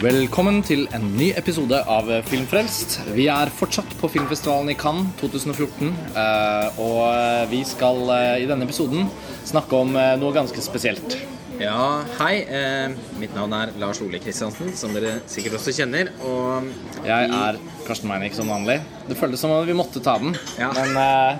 Velkommen til en ny episode av Filmfrelst. Vi er fortsatt på filmfestivalen i Cannes 2014. eh, Og vi skal eh, i denne episoden snakke om eh, noe ganske spesielt. Ja, hei. Eh, mitt navn er Lars Ole Kristiansen, som dere sikkert også kjenner. Og Jeg er Karsten Meinick som vanlig. Det føltes som om vi måtte ta den, Ja. men uh,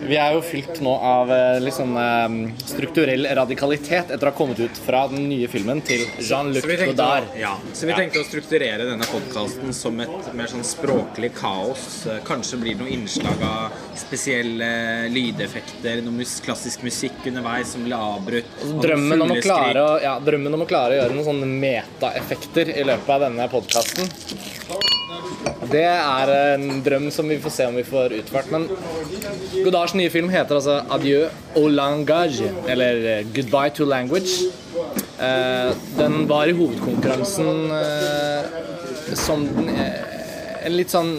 vi er jo fylt nå av uh, litt sånn uh, strukturell radikalitet etter å ha kommet ut fra den nye filmen til Jean-Luc Godard. ja, så vi tenkte å strukturere denne podkasten som et mer sånn språklig kaos. Kanskje blir det noe innslag av spesielle lydeffekter, noe mus klassisk musikk underveis som blir avbrutt. og Drømmen om, å klare, å- ja, drømmen om å klare å gjøre noen sånne metaeffekter i løpet av denne podkasten. Det er en drøm som vi får se om vi får utført. Men Godards nye film heter altså 'Adieu au langage', eller eh, 'Goodbye to language'. Eh, Den var i hovedkonkurransen eh, som en litt sånn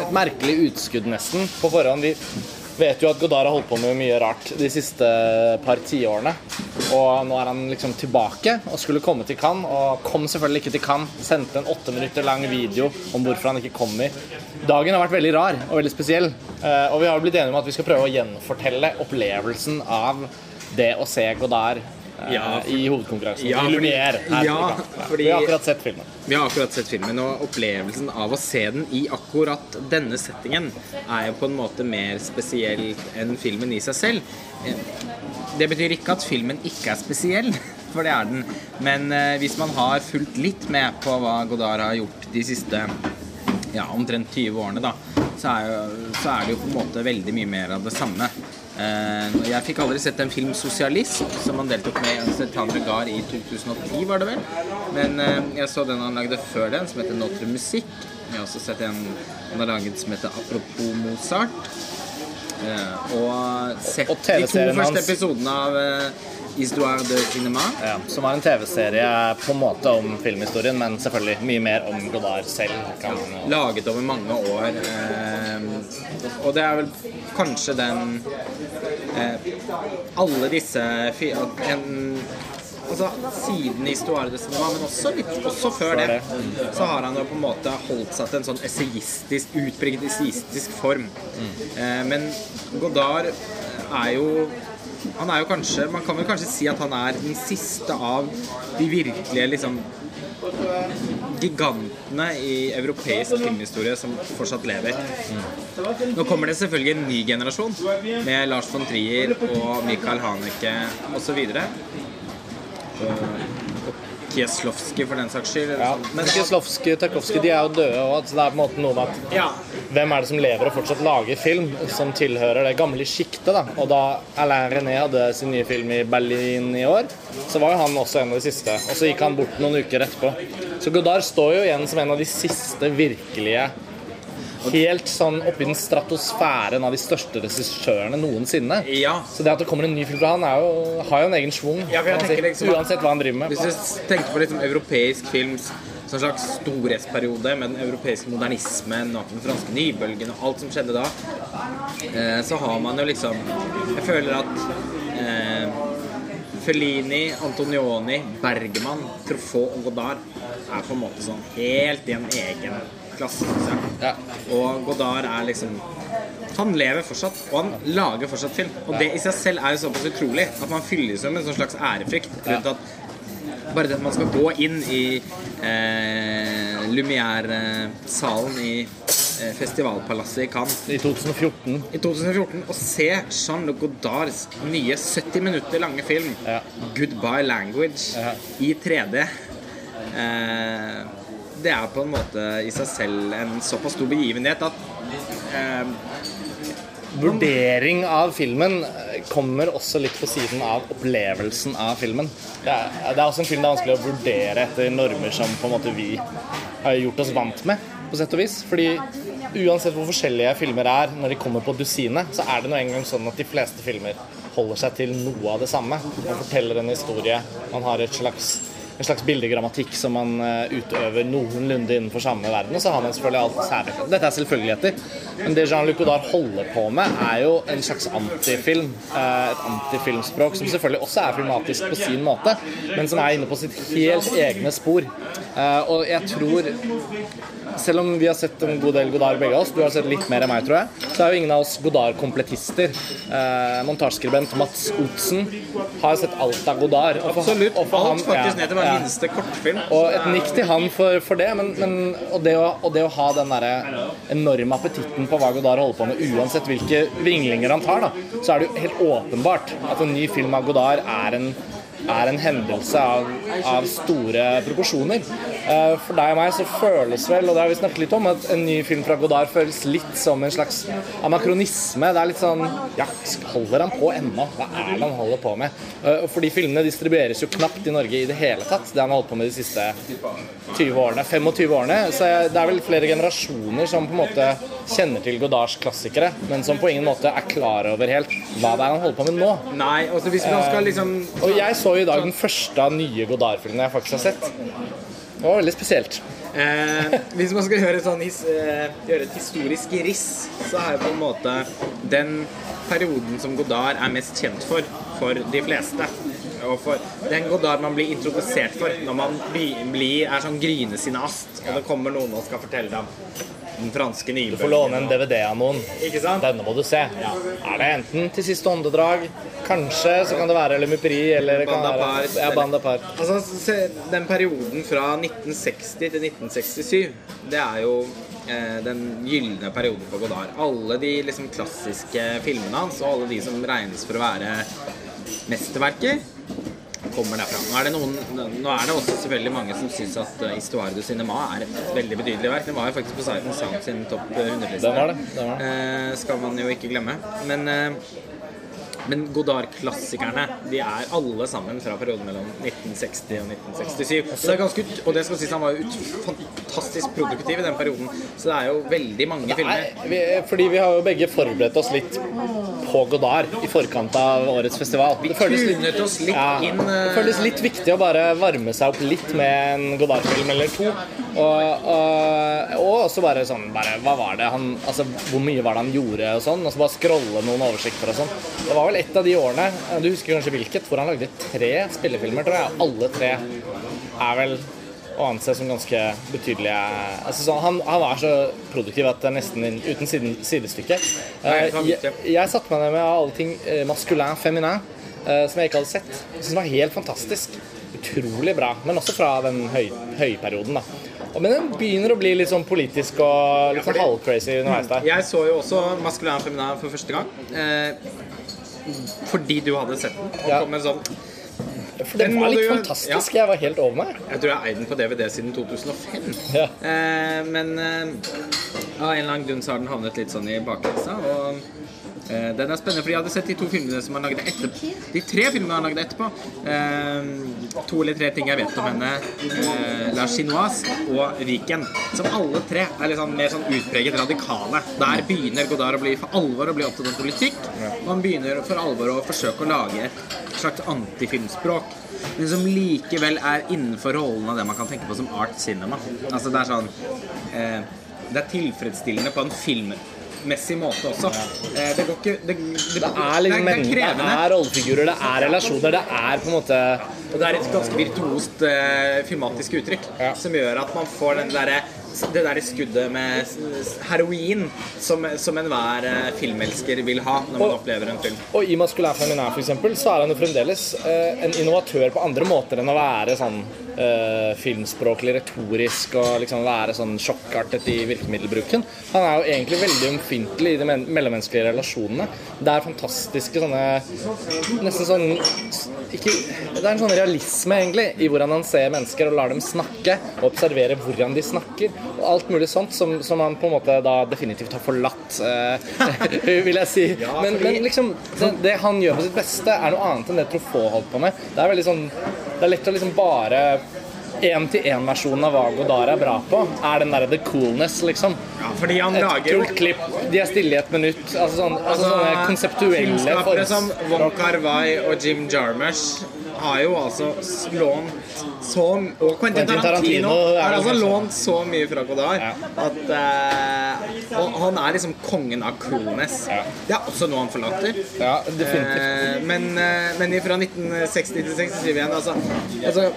et merkelig utskudd, nesten, på forhånd. Vi vet jo at Godard har holdt på med mye rart de siste par tiårene. Og nå er han liksom tilbake og skulle komme til Cannes, og kom selvfølgelig ikke til Cannes. Sendte en åtte minutter lang video om hvorfor han ikke kommer. Dagen har vært veldig rar og veldig spesiell, eh, og vi har blitt enige om at vi skal prøve å gjenfortelle opplevelsen av det å se Godard eh, for, i hovedkonkurransen. Ja, fordi- Lumière her ja, fordi- Vi har akkurat sett filmen. Vi har akkurat sett filmen, og opplevelsen av å se den i akkurat denne settingen er jo på en måte mer spesiell enn filmen i seg selv. Eh, Det betyr ikke at filmen ikke er spesiell, for det er den. Men eh, hvis man har fulgt litt med på hva Godard har gjort de siste ja, omtrent 20 årene, da, så er, jo, så er det jo på en måte veldig mye mer av det samme. Eh, jeg fikk aldri sett en film 'Sosialist', som han deltok med i Tandre Gard i 2010, var det vel. Men eh, jeg så den han lagde før den, som heter 'Notre Musikk'. Jeg har også sett en han har laget som heter 'Apropos Mozart'. Eh, og sett de to første episodene av 'Histoire de Cinema'. Ja, som var en TV-serie på en måte om filmhistorien, men selvfølgelig mye mer om Godard selv. Kan jo- laget over mange år. Eh, og det er vel kanskje den eh, Alle disse en, Altså siden Histoire de Cinema, men også, litt, også før det, det. så har han jo på en måte holdt seg til en sånn essayistisk, utpreget essayistisk form. Eh, men Godard er jo han er jo kanskje Man kan vel kanskje si at han er den siste av de virkelige liksom gigantene i europeisk filmhistorie som fortsatt lever. Nå kommer det selvfølgelig en ny generasjon med Lars von Trier og Michael Haneke osv. Kieslowski for den saks skyld. Ja, men Kieslowski Tarkovskij de er jo døde òg, så det er på en måte noe med at Ja. hvem er det som lever og fortsatt lager film som tilhører det gamle sjiktet? da? Og da Alain René hadde sin nye film i Berlin i år, så var jo han også en av de siste. Og så gikk han bort noen uker etterpå. Så Godard står jo igjen som en av de siste virkelige Helt sånn oppi den stratosfæren av de største regissørene noensinne. Ja. Så det at det kommer en ny film fra han, jo, har jo en egen schwung. Ja, si. liksom Uansett hva han driver med. Hvis du tenker på liksom europeisk films sånn slags storhetsperiode med den europeiske modernismen og den franske nybølgen og alt som skjedde da, eh, så har man jo liksom Jeg føler at eh, Fellini, Antonioni, Bergman, Truffaut og Godard er på en måte sånn helt i en egen klasse. Ja. Og Godard er liksom Han lever fortsatt, og han lager fortsatt film. Og det i seg selv er jo såpass utrolig at man fylles jo med en sånn slags ærefrykt rundt at bare det at man skal gå inn i eh, Lumière-salen i eh, festivalpalasset i Cannes I 2014. i 2014 og se Jean-Luc Godards nye 70 minutter lange film Ja. 'Goodbye Language' Ja. i 3D. Eh, det er på en måte i seg selv en såpass stor begivenhet at eh, Vurdering av filmen eh, kommer også litt på siden av opplevelsen av filmen. Det er, det er også en film det er vanskelig å vurdere etter normer som på en måte vi har gjort oss vant med, på sett og vis. Fordi uansett hvor forskjellige filmer er når de kommer på dusinet, så er det nå engang sånn at de fleste filmer holder seg til noe av det samme. Man forteller en historie, man har et slags en slags bildegrammatikk som man eh, utøver noenlunde innenfor samme verden. Og så har man selvfølgelig alt særlig. Dette er selvfølgeligheter. Men det Jean-Luc Godard holder på med, er jo en slags antifilm. eh, Et antifilmspråk som selvfølgelig også er filmatisk på sin måte, men som er inne på sitt helt egne spor. Eh, Og jeg tror selv om vi har sett en god del Godard begge oss, du har sett litt mer enn meg, tror jeg, så er jo ingen av oss Godard-kompletister. Eh, montasjeskribent Mats Otsen har sett alt av Godard. Og for, Absolutt. og for Alt faktisk ned til hver ja. minste kortfilm. Og et nikk til han for, for det, men, men og, det å, og det å ha den derre enorme appetitten på hva Godard holder på med, uansett hvilke vinglinger han tar, da, så er det jo helt åpenbart at en ny film av Godard er en er en hendelse av, av store proporsjoner. Uh, For deg og meg så føles vel, og det har vi snakket litt om, at en ny film fra Godard føles litt som en slags anakronisme. Det er litt sånn Ja, holder han på ennå? Hva er det han holder på med? Uh, For de filmene distribueres jo knapt i Norge i det hele tatt, det han har holdt på med de siste 20 årene, 25 årene. Så det er vel flere generasjoner som på en måte kjenner til Godards klassikere, men som på ingen måte er klar over helt hva det er han holder på med nå. Nei, altså hvis man skal liksom Og jeg så i dag den første av nye Godard-filmene jeg faktisk har sett. Det var veldig spesielt. Eh, hvis man skal gjøre, sånn, his, eh, gjøre et historisk riss, så er på en måte den perioden som Godard er mest kjent for, for de fleste. Og for den Godard man blir introdusert for når man bli, blir, er sånn grynesinast, og det kommer noen og skal fortelle deg den franske Du får låne en. DVD av noen. Ikke sant? Denne må du se. Er det enten til siste åndedrag, kanskje så kan det være Le Mupri eller Banda Apart, ja, Bande Apart. Altså, se, Den perioden fra 1960 til 1967, det er jo eh, den gylne perioden for Godard. Alle de liksom klassiske filmene hans, og alle de som regnes for å være mesterverker, kommer derfra. Nå er det, noen, nå er det også selvfølgelig mange som syns at eh, Histoire du Cinema er et veldig betydelig verk. Den var jo faktisk på Sighten Sound sin topp 100-liste. Den var det, den var det. Eh, skal man jo ikke glemme. Men, eh, men Godard-klassikerne de er alle sammen fra perioden mellom 1960 og 1967. Så det ganske ut, og det skal sies han var jo ut, fantastisk produktiv i den perioden. Så det er jo veldig mange filmer. Nei, vi, fordi vi har jo begge forberedt oss litt på Godard i forkant av årets festival. Det føles litt- Ja, inn eh, det føles litt viktig å bare varme seg opp litt med en Godard-film eller to. Og, og, og også bare sånn bare, Hva var det han Altså, hvor mye var det han gjorde og sånn? Og så bare scrolle noen oversikter og sånn. Det var vel et av de årene, du husker kanskje hvilket, hvor han lagde tre spillefilmer, tror jeg. Alle tre er vel å anse som ganske betydelige altså, så, han, han var så produktiv at det er nesten uten siden, sidestykke. Eh, han jeg, jeg satte meg ned med alle ting uh, maskulin, feminin, uh, som jeg ikke hadde sett. Jeg synes det var helt fantastisk. Utrolig bra. Men også fra den høy, høyperioden, da. Men den begynner å bli litt sånn politisk og litt sånn halvcrazy underveis der. Jeg så jo også Maskulin Feminin for første gang. Eh, fordi du hadde sett den. Og Ja. kom med sånn For den den var litt du fantastisk. Jeg var helt over meg. Jeg tror jeg har eid den på DVD siden 2005. Ja. Eh, men eh, av en eller annen grunn så har den havnet litt sånn i bakleksa. Og eh, den er spennende, for jeg hadde sett de to filmene som han lagde etterpå. De tre filmene han lagde etterpå. Uh, to eller tre ting jeg vet om henne. Uh, La Chinoise og Viken. Som alle tre er sånn, mer sånn utpreget radikale. Der begynner Godard å bli for alvor å bli opptatt av politikk. Og han begynner for alvor å forsøke å lage et slags antifilmspråk. Men som likevel er innenfor rollen av det man kan tenke på som art cinema. Altså det er sånn eh, Det er tilfredsstillende på en filmmessig måte også. Eh, det går ikke Det, det, Det er liksom det det, er det er rollefigurer, det er relasjoner, det er på en måte Og det er et ganske virtuost eh, filmatisk uttrykk Ja. som gjør at man får den derre det der skuddet med heroin som, som enhver eh, filmelsker vil ha når man Og- opplever en film. Og i 'Maskulær feminær' for eksempel, så er han jo fremdeles eh, en innovatør på andre måter enn å være sånn eh, filmspråklig retorisk og liksom være sånn sjokkartet i virkemiddelbruken. Han er jo egentlig veldig ømfintlig i de mellommenneskelige relasjonene. Det er fantastiske sånne Nesten sånn ikke, Det er en sånn realisme, egentlig, i hvordan han ser mennesker og lar dem snakke, og observere hvordan de snakker, og alt mulig sånt som, som han på en måte da definitivt har forlatt, eh, vil jeg si. Men, men liksom, det, det han gjør på sitt beste, er noe annet enn det Truffaut holdt på med. Det er veldig sånn Det er lett å liksom bare én-til-én-versjonen av hva Godard er bra på, er den derre the coolness, liksom. Ja, fordi han et lager kult klipp. De er stille i et minutt. Altså, sånn, altså, sånne konseptuelle Filmskapere som Wong Kar-wai og Jim Jarmusch har jo altså lånt så Og Quentin Tarantino, har altså lånt så mye fra Godard at uh, og Han er liksom kongen av coolness. Ja. Det er også noe han forlater. Ja, definitivt. Uh, men, uh, men fra 1960 til 67 igjen altså, altså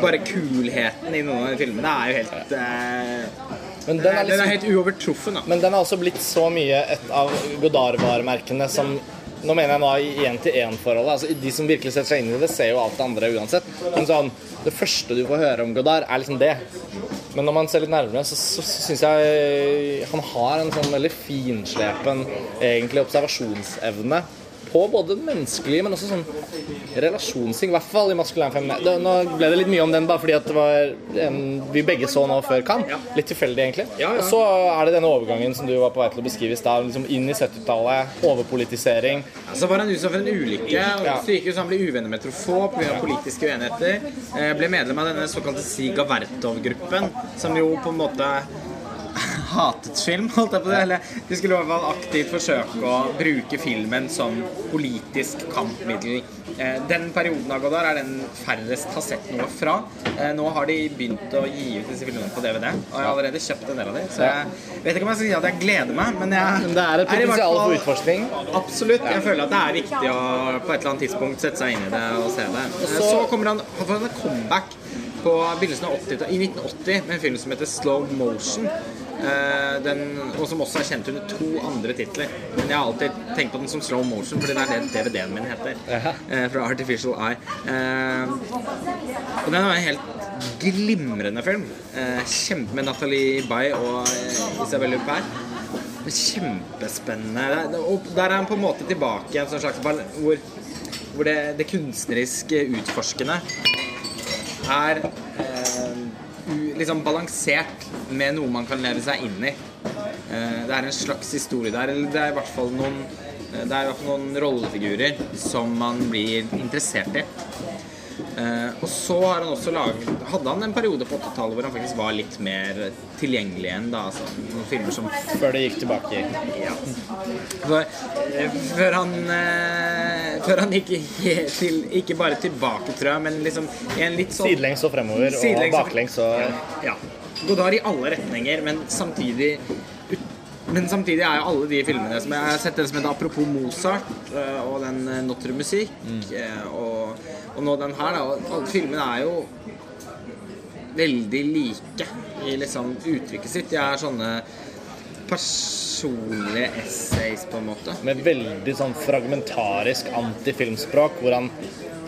Bare kulheten i noen av de filmene er jo helt uh, Men den er, Den er liksom, helt uovertruffen, da. men den er også blitt så mye et av Godard-varemerkene som Nå mener jeg nå i én-til-én-forholdet. Altså, de som virkelig setter seg inn i det, ser jo alt det andre uansett. Men sånn, det første du får høre om Godard, er liksom det. Men når man ser litt nærmere, så, så, så syns jeg han har en sånn veldig finslepen egentlig observasjonsevne på både det menneskelige, men også sånn relasjonsting. I hvert fall i maskulin feminin. Det- Nå ble det litt mye om den, bare fordi at det var en vi begge så nå før kamp. Litt tilfeldig, egentlig. Ja, ja. Og så er det denne overgangen som du var på vei til å beskrive i stad. Liksom inn i 70-tallet, overpolitisering. Ja, Så var han utsatt for en ulykke. og jo så han ble uvenner med Trofå pga. politiske uenigheter. Eh, Ble medlem av denne såkalte Siga Vertov-gruppen, som jo på en måte hatet film, holdt jeg på det. Eller de skulle i hvert fall aktivt forsøke å bruke filmen som politisk kampmiddel. Eh, Den perioden av Godard er den færrest har sett noe fra. Eh, Nå har de begynt å gi ut disse filmene på DVD, og jeg har allerede kjøpt en del av dem. Så jeg vet ikke om jeg skal si at jeg gleder meg, men jeg Men det er et potensial for utforskning. Absolutt. Jeg føler at det er viktig å på et eller annet tidspunkt sette seg inn i det og se det. så- Så kommer han han får en comeback på begynnelsen av 80 i 1980 med en film som heter Slow Motion. Eh, Den, og som også er kjent under to andre titler. Men jeg har alltid tenkt på den som Slow Motion, fordi det er det DVD-en min heter. Jaha. eh, Fra Artificial Eye. Eh, Og den er en helt glimrende film. Eh, Kjempe med Nathalie Baye og Isabel Huppert. Kjempespennende. Og der er han på en måte tilbake i en sånn slags hvor, hvor det, det kunstneriske utforskende er liksom balansert med noe man kan leve seg inn i. Eh, det er en slags historie der, eller det er i hvert fall noen eh, det er i hvert fall noen rollefigurer som man blir interessert i. Eh, og så har han også laget hadde han en periode på 80-tallet hvor han faktisk var litt mer tilgjengelig igjen. da, altså Noen filmer som Før det gikk tilbake. ja. For, før han Før han gikk til, ikke bare tilbake, tror jeg, men liksom en litt sånn Sidelengs og fremover, og baklengs og Ja. Godard i alle retninger, men samtidig men samtidig er jo alle de filmene som Jeg har sett den som heter 'Apropos Mozart' eh, og den eh, 'Notre Musikk', mm. og, og nå den her, da. Og filmene er jo veldig like i liksom uttrykket sitt. De er sånne personlige essays, på en måte. med veldig sånn fragmentarisk antifilmspråk, hvor han,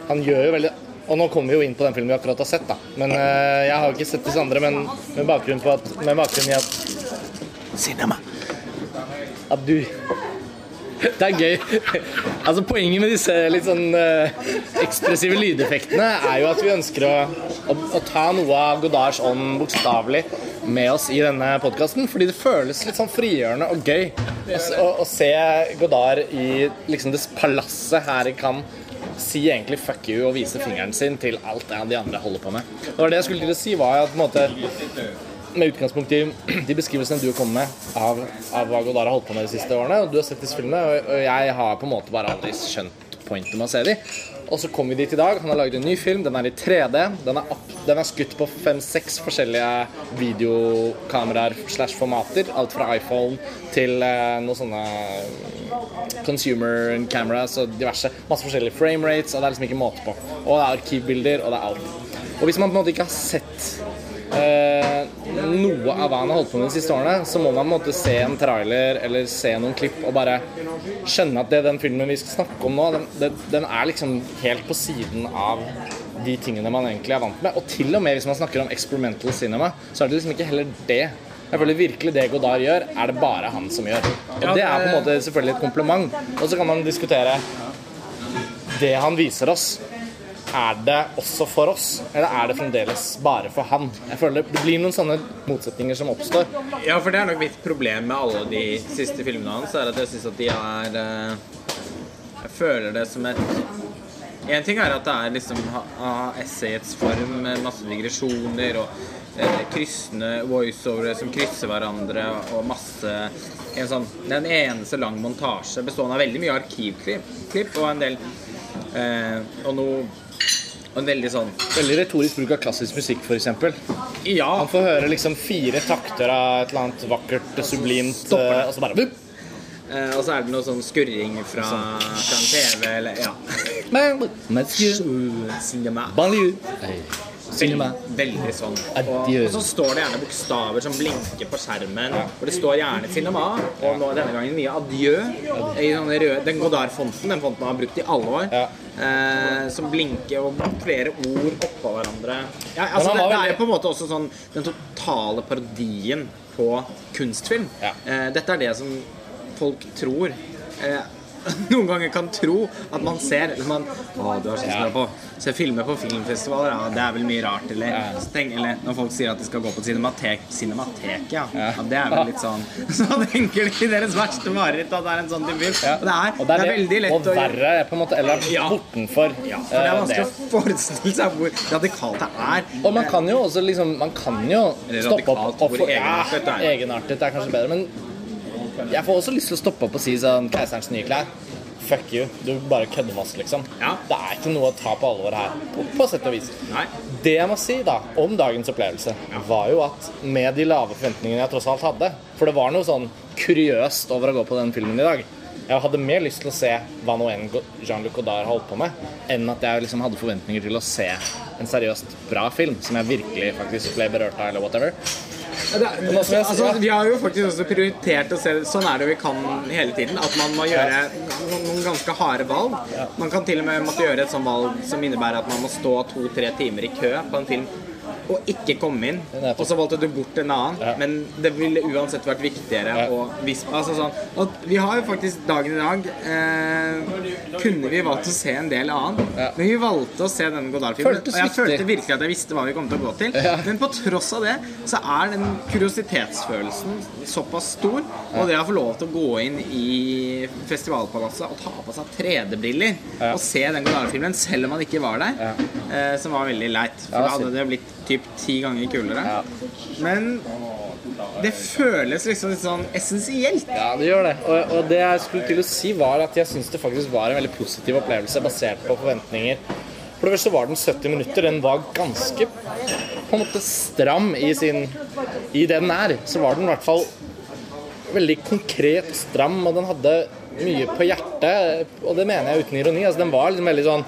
han gjør jo veldig Og nå kommer vi jo inn på den filmen vi akkurat har sett, da. Men uh, jeg har jo ikke sett disse andre, men med bakgrunn, på at, med bakgrunn i at Cinema. At du Det er gøy. Altså Poenget med disse litt sånn uh, ekspressive lydeffektene er jo at vi ønsker å, å, å ta noe av Godards ånd bokstavelig med oss i denne podkasten. Fordi det føles litt sånn frigjørende og gøy å, å se Godard i liksom det palasset her i Cannes si egentlig 'fuck you' og viser fingeren sin til alt det de andre holder på med. Var det jeg skulle til å si, var at måte med utgangspunkt i de beskrivelsene du kommer med av, av hva Godard har holdt på med de siste årene, og du har sett disse filmene, og, og jeg har på en måte bare aldri skjønt pointet med å se de. Og så kom vi dit i dag. Han har laget en ny film. Den er i 3D. Den er, den er skutt på fem-seks forskjellige videokameraer slash formater. Alt fra iPhone til eh, noen sånne consumer cameras og diverse. Masse forskjellige frame rates, og det er liksom ikke måte på. Og det er arkivbilder, og det er alt. Og hvis man på en måte ikke har sett eh, noe har holdt på med de siste årene, så må man måtte se en trailer eller se noen klipp og bare skjønne at det den filmen vi skal snakke om nå, den, den, den er liksom helt på siden av de tingene man egentlig er vant med. Og til og med hvis man snakker om experimental cinema, så er det liksom ikke heller det. Jeg føler virkelig det Godard gjør, er det bare han som gjør. Og det er på en måte selvfølgelig et kompliment. Og så kan man diskutere det han viser oss. Er det også for oss, eller er det fremdeles bare for han? Jeg føler Det blir noen sånne motsetninger som oppstår. Ja, for det er nok mitt problem med alle de siste filmene hans, er at jeg syns at de er eh, Jeg føler det som et En ting er at det er liksom essayets form med masse digresjoner og eh, kryssende voiceovere som krysser hverandre og masse en sånn, Det er en eneste lang montasje bestående av veldig mye arkivklipp og en del eh, Og noe og en veldig sånn Veldig retorisk bruk av klassisk musikk, f.eks. Ja, Man får høre liksom fire takter av et eller annet vakkert, sublimt, Stopper det. eh, og så bare vup! eh, og så er det noe sånn skurring fra, fra en TV eller Ja. Veldig, veldig sånn. Og, og så står det gjerne bokstaver som blinker på skjermen. Og det står gjerne 'cinema', og nå denne gangen mye 'adjø'. I sånne røde, den Godard-fonten, den fonten man har brukt i alle år, eh, som blinker og flere ord oppå hverandre. Ja, altså, det, det er jo på en måte også sånn den totale parodien på kunstfilm. Eh, dette er det som folk tror. Eh, noen ganger kan tro at man ser eller man, Å, du har sett på Se filmer på filmfestivaler, ja, det er vel mye rart, eller, steng, eller når folk sier at de skal gå på Cinematek Cinematek, ja. Ja. Det er vel litt sånn Så tenker de deres verste mareritt at det er en sånn type film. Og det er, Og det er veldig lett og å verre på en måte, eller bortenfor ja, for det er eh, vanskelig å forestille seg hvor radikalt det er. Og man kan jo også liksom Man kan jo stoppe opp og få ja, det er. Egenartet er kanskje bedre, men jeg får også lyst til å stoppe opp og si sånn Keiserens nye klær. Fuck you. Du bare kødder med oss, liksom. Ja. Det er ikke noe å ta på alvor her, på, på sett og vis. Nei. Det jeg må si da om dagens opplevelse, var jo at med de lave forventningene jeg tross alt hadde For det var noe sånn kuriøst over å gå på den filmen i dag. Jeg hadde mer lyst til å se hva nå enn Jean-Luc Godard holdt på med, enn at jeg liksom hadde forventninger til å se en seriøst bra film som jeg virkelig faktisk ble berørt av, eller whatever. Jeg altså, vi har jo faktisk også prioritert å se Sånn er det vi kan hele tiden. At man må gjøre noen ganske harde valg. Man kan til og med måtte gjøre et sånt valg som innebærer at man må stå to-tre timer i kø på en film og ikke komme inn. Og så valgte du bort en annen. Ja. Men det ville uansett vært viktigere Ja. å vispe. altså sånn, Og Vi har jo faktisk dagen i dag eh, Kunne vi valgt å se en del annen, Ja. men vi valgte å se denne Godard-filmen. Og jeg følte virkelig at jeg visste hva vi kom til å gå til. Men på tross av det så er den kuriositetsfølelsen såpass stor. Og det å få lov til å gå inn i festivalpalasset og ta på seg 3D-briller Ja. og se den Godard-filmen selv om man ikke var der, eh, som var veldig leit. For da hadde det blitt typ ti ganger kulere. Men det føles liksom litt sånn essensielt. Ja, det gjør det. Og, og det jeg skulle til å si, var at jeg syns det faktisk var en veldig positiv opplevelse basert på forventninger. For det første var den 70 minutter. Den var ganske på en måte stram i sin I det den er. Så var den i hvert fall veldig konkret stram, og den hadde mye på hjertet. Og det mener jeg uten ironi. Altså, den var liksom veldig sånn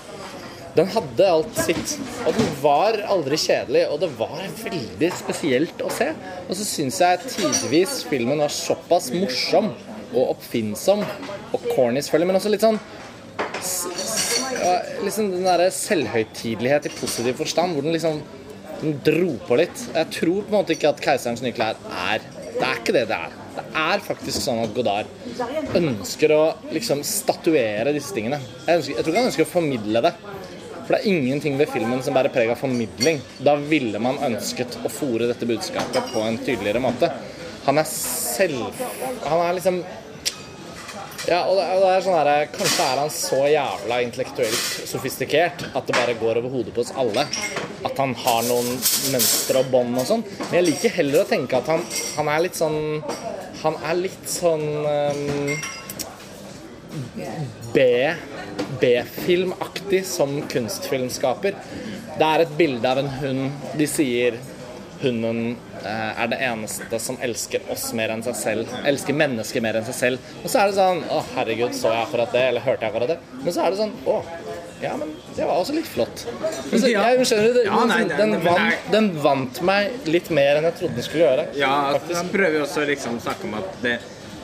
den hadde alt sitt. Og den var aldri kjedelig, og det var veldig spesielt å se. Og så syns jeg tidvis filmen var såpass morsom og oppfinnsom og corny selvfølgelig, men også litt sånn liksom den derre selvhøytidelighet i positiv forstand, hvor den liksom den dro på litt. Jeg tror på en måte ikke at 'Keiserens nye klær' er Det er ikke det det er. Det er faktisk sånn at Godard ønsker å liksom statuere disse tingene. Jeg, ønsker, jeg tror ikke han ønsker å formidle det. For det er ingenting ved filmen som bærer preg av formidling. Da ville man ønsket å fòre dette budskapet på en tydeligere måte. Han er selv... Han er liksom ja, og det, er sånn her, Kanskje er han så jævla intellektuelt sofistikert at det bare går over hodet på oss alle. At han har noen mønstre og bånd og sånn. Men jeg liker heller å tenke at han, han er litt sånn Han er litt sånn um, B-filmaktig som kunstfilmskaper. Det er et bilde av en hund. De sier hunden eh, er det eneste som elsker oss mer enn seg selv. Elsker mennesker mer enn seg selv. Og så er det sånn Å, herregud, så jeg akkurat det? Eller hørte jeg akkurat det? Men så er det sånn Å, ja, men det var også litt flott. Men så, Ja. jeg skjønner det, den, den, vant, den vant meg litt mer enn jeg trodde den skulle gjøre. Ja, altså, han prøver vi også liksom å snakke om at det,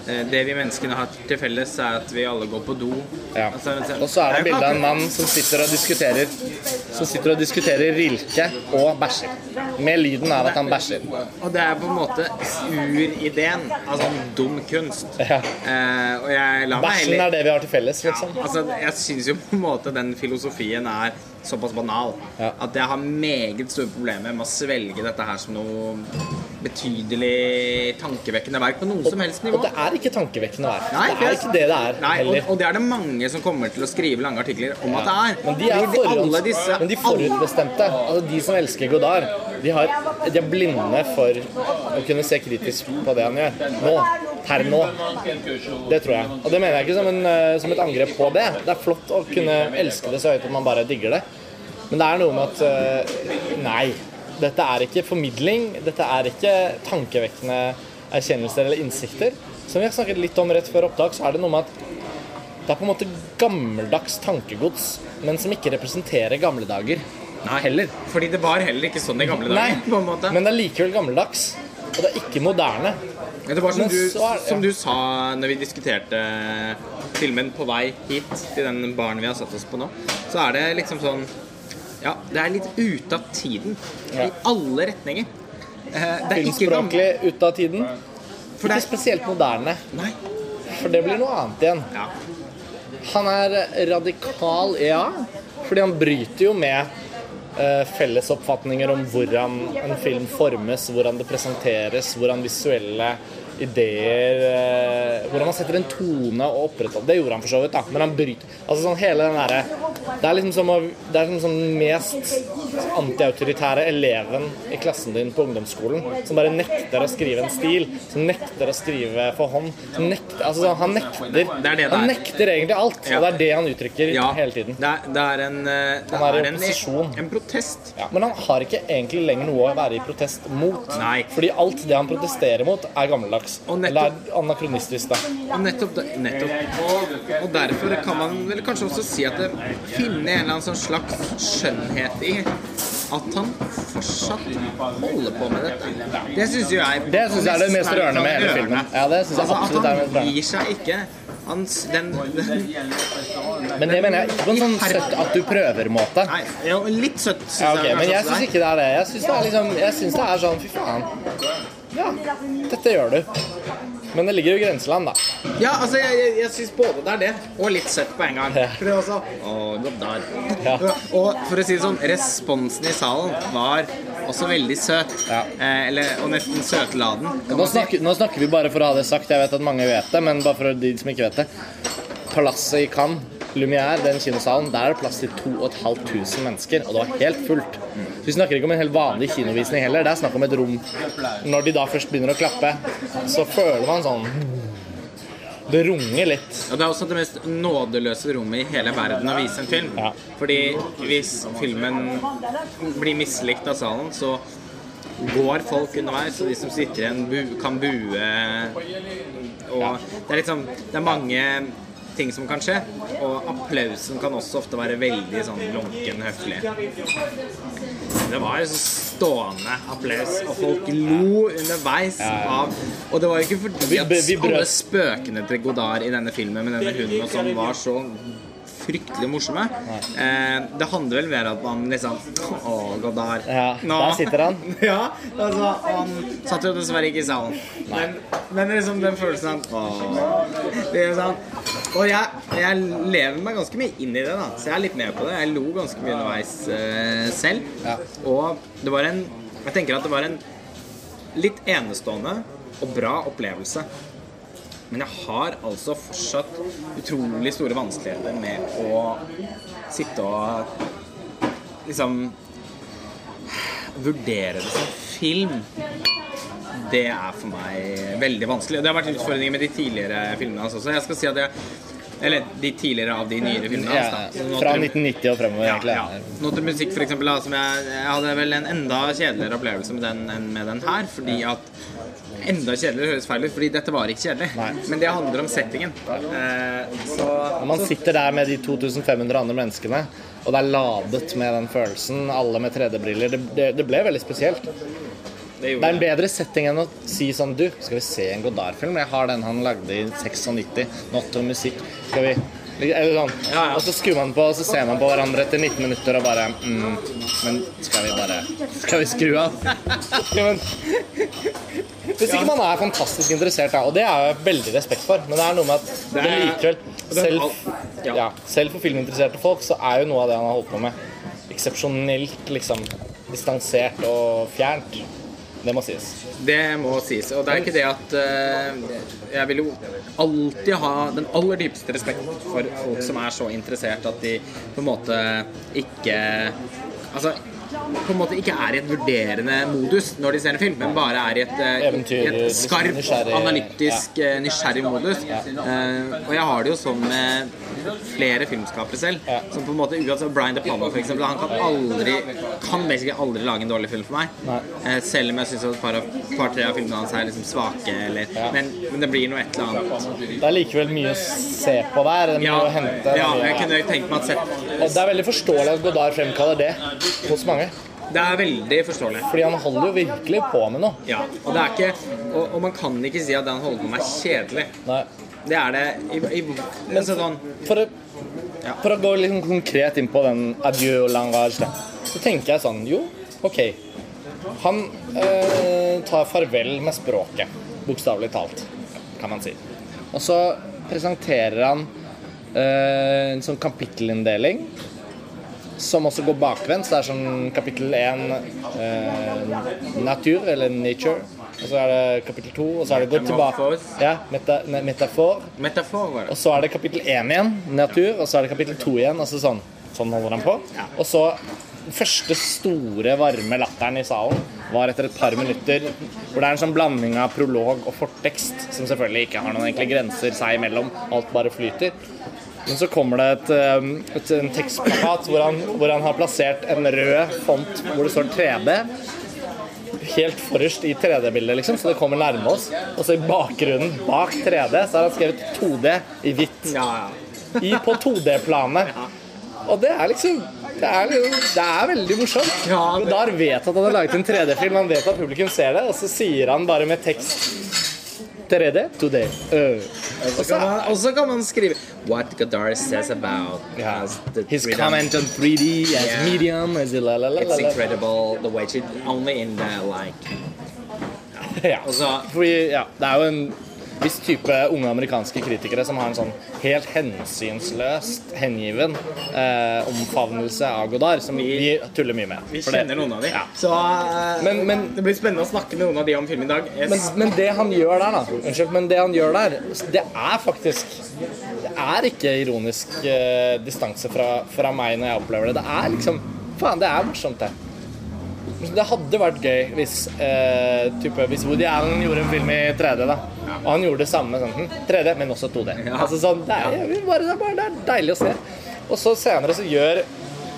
det vi menneskene har til felles, er at vi alle går på do. Ja. Altså, Og så er det bilde av en mann som sitter og diskuterer Som sitter og diskuterer Rilke og bæsjer. Med lyden av at han bæsjer. Og det er på en måte urideen Altså sånn dum kunst. Ja. Eh, og jeg lar meg Bæsjen er det vi har til felles, liksom. Altså, jeg syns jo på en måte den filosofien er såpass banal Ja. at jeg har meget store problemer med å svelge dette her som noe betydelig tankevekkende verk på noe som helst nivå. Og det er ikke tankevekkende verk. Nei, det er ikke det det er Nei, og, heller. og det er det mange som kommer til å skrive lange artikler om at det er. Men de er forhånds, disse men de forutbestemte. Altså de som elsker Godard, de, har, de er blinde for å kunne se kritisk på det han gjør. Nå. Per nå. Det tror jeg. Og det mener jeg ikke som, en, eh, som et angrep på det. Det er flott å kunne elske det så høyt at man bare digger det. Men det er noe med at eh, Nei. Dette er ikke formidling. Dette er ikke tankevekkende erkjennelser eller innsikter. Som vi har snakket litt om rett før opptak, så er det noe med at det er på en måte gammeldags tankegods, men som ikke representerer gamle dager. Nei, heller. Fordi det var heller ikke sånn i gamle Nei, dager. måte men det er likevel gammeldags. Og det er ikke moderne. Det var som, du, er- som du sa når vi diskuterte filmen på vei hit til den baren vi har satt oss på nå, så er det liksom sånn Ja, det er litt ute av tiden. I alle retninger. Eh, Det er ikke. Filmspråklig ute av tiden. For det Ikke er spesielt moderne, Nei. for det blir noe annet igjen. Ja. Han er radikal, ja, fordi han bryter jo med eh, felles oppfatninger om hvordan en film formes, hvordan det presenteres, hvordan visuelle ideer eh, Hvordan han setter en tone og opprettholder Det gjorde han for så vidt, da, men han bryter Altså sånn hele den derre Det er liksom som Det er liksom den mest antiautoritære eleven i klassen din på ungdomsskolen som bare nekter å skrive en stil, som nekter å skrive for hånd, nekter Altså sånn, han nekter Det er det det Han er. nekter egentlig alt, og det er det han uttrykker ja. hele tiden. Det er, det er en eh, Det Han er i en, en protest. Ja, men han har ikke egentlig lenger noe å være i protest mot. Nei. Fordi alt det han protesterer mot, er gammeldags. Nettopp- Eller er anakronistisk, da. Og nettopp, nettopp. Og derfor kan man vel kanskje også si at det finner en eller annen sånn slags skjønnhet i at han fortsatt holder på med dette. Det syns jo jeg Det synes jeg er det mest rørende med hele filmen. Ja, det synes jeg altså, absolutt er det At han gir seg ikke. Han, den, den Men det mener jeg ikke på en sånn søtt at du prøver-måte. Jo, litt søtt. synes Ja, ok, jeg Men jeg syns ikke det er det. Jeg syns det liksom det er sånn Fy faen. Ja, dette gjør du. Men det ligger jo i grenseland, da. Ja, altså, jeg, jeg, jeg syns både det er det, og litt søtt på en gang. Ja. For det også Å, der. Ja. Og for å si det sånn, responsen i salen var også veldig søt. Ja. Eh, eller, og nesten søtladen. Nå snakker, nå snakker vi bare for å ha det sagt. Jeg vet at mange vet det, men bare for de som ikke vet det. Palasset i Cannes, Lumière, den kinosalen, der er det plass til 2500 mennesker, og det var helt fullt. Så Vi snakker ikke om en helt vanlig kinovisning heller. Det er snakk om et rom Når de da først begynner å klappe, så føler man sånn Det runger litt. Og det er også det mest nådeløse rommet i hele verden å vise en film. Ja. Fordi hvis filmen blir mislikt av salen, så går folk underveis, og de som sitter igjen, bu kan bue. Og det er liksom Det er mange ting som kan skje. Og applausen kan også ofte være veldig sånn lunken, høflig. Det var så stående applaus, og folk lo underveis av Og det var jo ikke fordi Vi- at alle spøkene til Godard i denne filmen med denne hunden og sånn var så fryktelig morsomme. Eh, det handler vel mer om at man liksom Å, Godard. Ja, Nå- der sitter han. ja, altså Han satt jo dessverre ikke i salen. Men, men liksom den følelsen av. Det er sånn Og jeg, jeg lever meg ganske mye inn i det, da. Så jeg er litt med på det. Jeg lo ganske mye underveis uh, selv. Ja. Og det var en Jeg tenker at det var en litt enestående og bra opplevelse. Men jeg har altså fortsatt utrolig store vanskeligheter med å sitte og liksom Vurdere det som film. Det er for meg veldig vanskelig. Og det har vært utfordringer med de tidligere filmene hans også. Jeg skal si at jeg Eller de tidligere av de nyere filmene hans. da. Så fra 1990 og fremover, ja, egentlig. ja. Til musikk, for eksempel, da, som jeg, jeg hadde vel en enda kjedeligere opplevelse med den enn med den her. Fordi at Enda kjedeligere høres feil ut, fordi dette var ikke kjedelig. Nei. Men det handler om settingen. Eh, så Når man sitter der med de 2500 andre menneskene, og det er ladet med den følelsen, alle med 3D-briller, det, det, det ble veldig spesielt. det Det er en bedre setting enn å si sånn Du, skal vi se en Godard-film? Jeg har den han lagde i 96. Not musikk. Skal vi eller sånn. Ja, ja. Og så skrur man på, og så ser man på hverandre etter 19 minutter og bare mm, Men skal vi bare Skal vi skru av? Ja, men, hvis ikke man er fantastisk interessert, da, og det er jeg veldig respekt for, men det er noe med at det er- likevel selv, ja. ja, selv for filminteresserte folk så er jo noe av det han har holdt på med, eksepsjonelt liksom distansert og fjernt. Det må sies. Det må sies. Og det er ikke det at uh, Jeg vil jo alltid ha den aller dypeste respekt for folk som er så interessert at de på en måte ikke Altså på en måte ikke er i et vurderende modus når de ser en film, men bare er i et, eh, Eventyr, i et liksom, skarp, nysgjerrig, analytisk, ja. nysgjerrig modus. Eh, og jeg har det jo sånn med flere filmskapere selv. Ja. Som på en måte uansett Brian De Palma, for eksempel, han kan aldri Kan basically aldri lage en dårlig film for meg. Eh, selv om jeg syns et par-tre av, par-tre av filmene hans er liksom svake, eller men, men det blir noe et eller annet. Det er likevel mye å se på der. Er mye Ja, å hente. ja jeg kunne tenkt meg at sett Og det er veldig forståelig at Godard fremkaller det hos mange. Det er veldig forståelig. Fordi han holder jo virkelig på med noe. Ja, og det er ikke Og, og man kan ikke si at det han holder på med er kjedelig. Nei. Det er det i, i Men så sånn For å, Ja. for å gå litt sånn konkret inn på den adieu langage, så tenker jeg sånn Jo, OK. Han eh, tar farvel med språket, bokstavelig talt, kan man si. Og så presenterer han eh, en sånn kapittelinndeling som også går bakvendt. Så det er sånn kapittel 1 eh, natur, eller nature. Og så er det kapittel 2, og så er det gått tilbake Ja, meta, ne- metafor. Metafor var Og så er det kapittel 1 igjen, natur, og så er det kapittel 2 igjen. Altså sånn, sånn holder han på. Og så første store, varme latteren i salen var etter et par minutter hvor det er en sånn blanding av prolog og fortekst, som selvfølgelig ikke har noen enkle grenser seg imellom. Alt bare flyter. Men så kommer det et, et, en tekstplakat hvor han, hvor han har plassert en rød font hvor det står 3D helt forrest i 3D-bildet, liksom, så det kommer nærme oss. Og så i bakgrunnen bak 3D så har han skrevet 2D i hvitt. Ja, ja. I, på 2D-planet. Og det er liksom det er, liksom- det er veldig morsomt. Ja, det- Godard vet at han har laget en 3D-film, han vet at publikum ser det, og så sier han bare med tekst 3D, 2D. Øh. Og så kan man- Og kan man skrive What Godard says about the His rhythm. comment on 3D as Yeah. medium as la la la It's incredible the way she only in the like Ja. Og så Fordi, ja, det er jo en viss type unge amerikanske kritikere som har en sånn helt hensynsløst hengiven eh, omfavnelse av Godard, som vi tuller mye med. Vi For det- kjenner noen av de. Ja. Så uh, Men- men- det blir spennende å snakke med noen av de om film i dag. Yes. Men, men det han gjør der, da Unnskyld, men det han gjør der, det er faktisk Det er ikke ironisk eh, distanse fra, fra meg når jeg opplever det. Det er liksom Faen, det er morsomt, det. Det hadde vært gøy hvis, eh, type, hvis Woody Allen gjorde en film i 3D, da. Og han gjorde det samme sånn, hm, 3D, men også 2D. Ja. Altså, sånn, det, er, bare, bare, det er deilig å se. Og så senere så gjør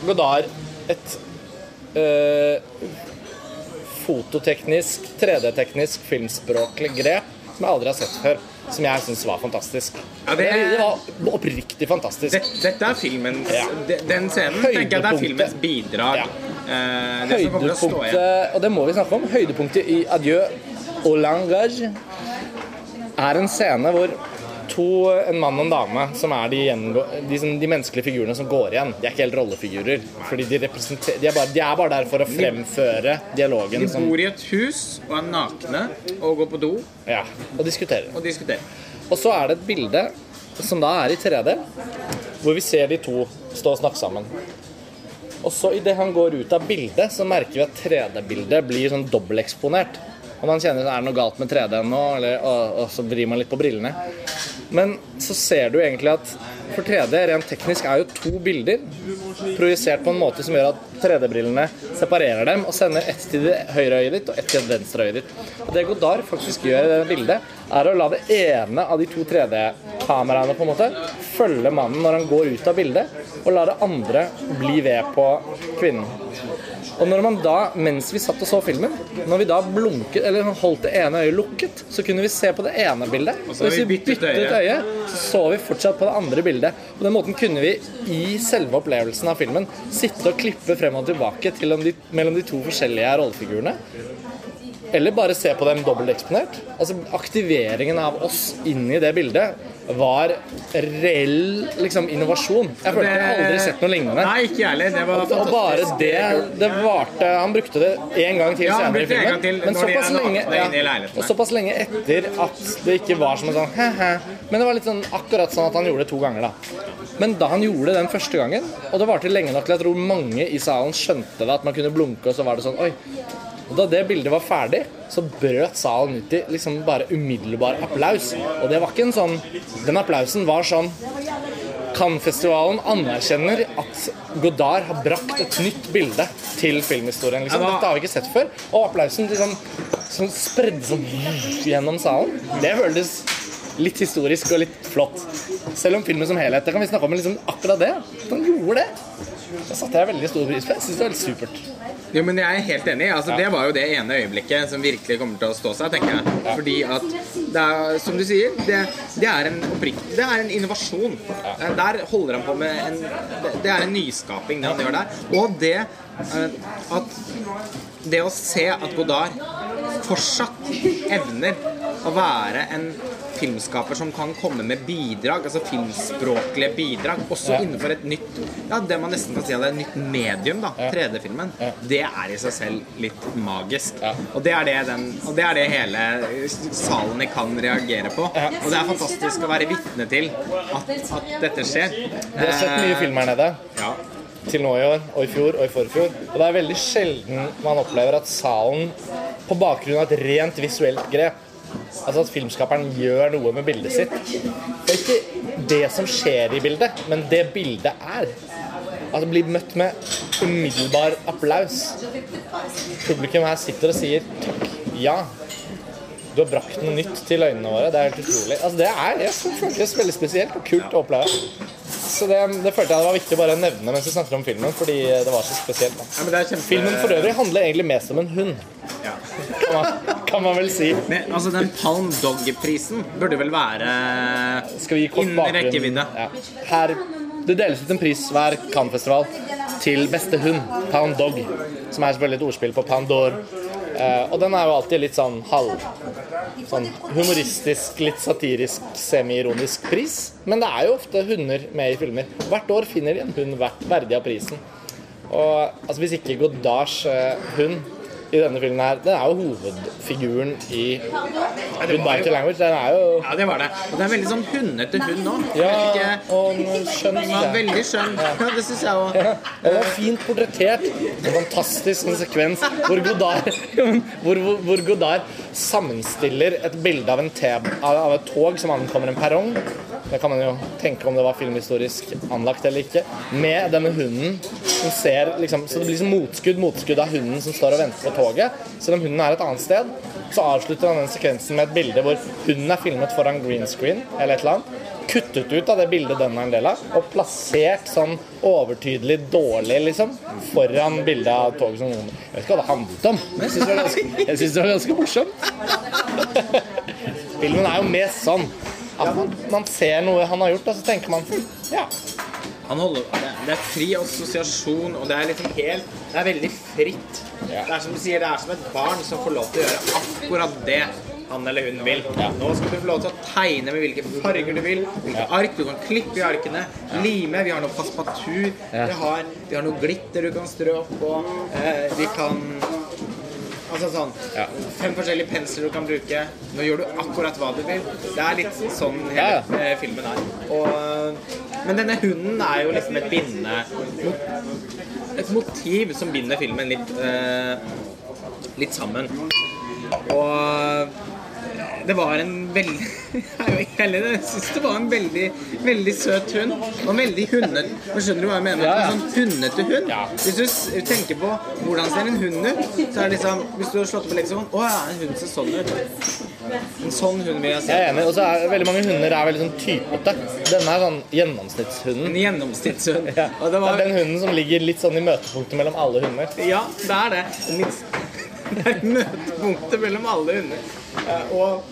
Godard et eh, fototeknisk, 3D-teknisk, filmspråklig grep som jeg aldri har sett før. Som jeg syns var fantastisk. Ja, det- det, var oppriktig fantastisk. det, dette er filmens Ja. Den scenen tenker jeg det er filmens bidrag. Ja. Eh. Høydepunktet, og det må vi snakke om, høydepunktet i Adieu au langage er en scene hvor to, en mann og en dame, som er de, de, de menneskelige figurene som går igjen, de er ikke helt rollefigurer. Fordi de, de, er bare, de er bare der for å fremføre dialogen. De bor i et hus og er nakne og går på do ja, og diskuterer. og diskuterer. Og så er det et bilde som da er i 3D, hvor vi ser de to stå og snakke sammen. Og så idet han går ut av bildet, så merker vi at 3D-bildet blir sånn dobbelteksponert. Og man kjenner er det noe galt med 3D nå, eller, og, og så vrir man litt på brillene. Men så ser du egentlig at for 3D rent teknisk er jo to bilder projisert på en måte som gjør at 3D-brillene separerer dem og sender ett til det høyre øyet ditt og ett til det venstre øyet ditt. Og det Godard faktisk gjør i det bildet, er å la det ene av de to 3D-kameraene på en måte følge mannen når han går ut av bildet, og la det andre bli ved på kvinnen. Og når man da, mens vi satt og så filmen, når vi da blunket, eller holdt det ene øyet lukket, så kunne vi se på det ene bildet. Og hvis vi byttet øye, så så vi fortsatt på det andre bildet. På den måten kunne vi i selve opplevelsen av filmen sitte og klippe frem og tilbake til de, mellom de to forskjellige rollefigurene. Eller bare se på dem dobbelteksponert. Altså, aktiveringen av oss inn i det bildet var reell liksom, innovasjon. Jeg følte jeg aldri sett noe lignende. Nei, ikke heller. Det var Og bare det det varte Han brukte det en gang til Ja, senere i filmen. til Men såpass lenge, ja, og såpass lenge etter at det ikke var som en sånn he-he. Men det var litt sånn akkurat sånn at han gjorde det to ganger, da. Men da han gjorde det den første gangen, og det varte lenge nok til jeg tror mange i salen skjønte det, at man kunne blunke, og så var det sånn Oi. Og da det bildet var ferdig, så brøt salen ut i liksom bare umiddelbar applaus. Og det var ikke en sånn Den applausen var sånn Cannes-festivalen anerkjenner at Godard har brakt et nytt bilde til filmhistorien. Liksom. Dette har vi ikke sett før. Og applausen liksom, som spredde sånn gjennom salen. Det føltes litt historisk og litt flott. Selv om filmen som helhet Det kan vi snakke om, men liksom akkurat det. Den gjorde det. Det satte jeg veldig stor pris på. Jeg synes det var helt supert. Jo, men jeg er helt enig. Altså, Det var jo det ene øyeblikket som virkelig kommer til å stå seg, tenker jeg. Fordi at det er, som du sier, det, det er en oppriktig Det er en innovasjon. Eh, Der holder han på med en Det, er en nyskaping, det han gjør der. Og det eh, at Det å se at Godard fortsatt evner å være en filmskaper som kan komme med bidrag, altså filmspråklige bidrag, også Ja. innenfor et nytt Ja, det man nesten kan si er et nytt medium, da. 3D-filmen. Det er i seg selv litt magisk. Ja. Og det det, den, og det er det hele salen i Cannes reagerer på. Ja. Og det er fantastisk å være vitne til at, at dette skjer. Vi har sett mye film her nede. Ja. til nå i år, og i fjor og i forfjor. Og det er veldig sjelden man opplever at salen, på bakgrunn av et rent visuelt grep Altså at filmskaperen gjør noe med bildet sitt. Det er ikke det som skjer i bildet, men det bildet er. Altså blir møtt med umiddelbar applaus. Publikum her sitter og sier takk, ja. Du har brakt noe nytt til øynene våre. Det er helt utrolig. Altså det er, jeg det veldig spesielt og kult å oppleve. Så det, det følte jeg det var viktig bare å nevne mens vi snakker om filmen, fordi det var så spesielt. Ja, men det kjempe... Filmen for øvrig handler egentlig mest om en hund, Ja. kan man, kan man vel si. Men, altså, den Palm Dog-prisen burde vel være Skal vi gi kort bakgrunn? rekkevidde. Ja. Her, det deles ut en pris hver Cannes-festival til beste hund, Pound Dog, som er selvfølgelig et ordspill på Pound d'Or. Eh, og den er jo alltid litt sånn halv sånn humoristisk, litt satirisk, semi-ironisk pris. Men det er jo ofte hunder med i filmer. Hvert år finner de en hund verdig av prisen. Og altså, hvis ikke Godards eh, hund i denne filmen her Den er jo hovedfiguren i Goodbye to Language. Den er jo Ja, det var det. Og det er veldig sånn hundete hund nå. Ja, og skjønn Ja, veldig skjønn. Ja, det syns jeg òg. Ja, Den var fint portrettert. En fantastisk en sekvens hvor Godard, hvor, hvor, hvor Godard sammenstiller et bilde av, av, av et tog som ankommer en perrong. Det kan man jo tenke om det var filmhistorisk anlagt eller ikke. Med denne hunden som ser liksom, Så det blir liksom motskudd motskudd av hunden som står og venter på toget. Selv om hunden er et annet sted. Så avslutter han den sekvensen med et bilde hvor hunden er filmet foran green screen eller et eller annet. Kuttet ut av det bildet den er en del av, og plassert sånn overtydelig dårlig, liksom, foran bildet av toget som Jeg vet ikke hva det handlet om, men jeg syns det, det var ganske morsomt. Filmen er jo mest sånn at man, man ser noe han har gjort, og så tenker man ja. Han holder, det, er fri assosiasjon, og det er liksom helt Det er veldig fritt. Ja. Det er som du sier, det er som et barn som får lov til å gjøre akkurat det han eller hun vil. Nå skal du få lov til å tegne med hvilke farger du vil, hvilke ark. Du kan klippe i arkene, lime. Vi har noe passepartout. Vi, har, vi har noe glitter du kan strø oppå. Eh, vi kan Altså sånn Ja. Fem forskjellige pensler du kan bruke. Nå gjør du akkurat hva du vil. Det er litt sånn hele Ja, ja. filmen er. Og, men denne hunden er jo liksom et bindende Et motiv som binder filmen litt eh, Litt sammen. Og det var en veldig Jeg syns det var en veldig veldig søt hund. Og veldig hundet. Skjønner du hva jeg mener? Ja, ja. En sånn hundete hund. Ja. Hvis du tenker på hvordan ser en hund ut, så er det liksom Hvis du har slått opp i leksikon Å ja, en hund ser sånn ut. En sånn hund vil jeg si. Jeg er enig. Og så er veldig mange hunder er veldig sånn typete. Denne er sånn gjennomsnittshunden. En gjennomsnittshund. Ja. Og det Det er den hunden som ligger litt sånn i møtepunktet mellom alle hunder. Ja, det er det. Det er møtepunktet mellom alle hunder. Eh, Og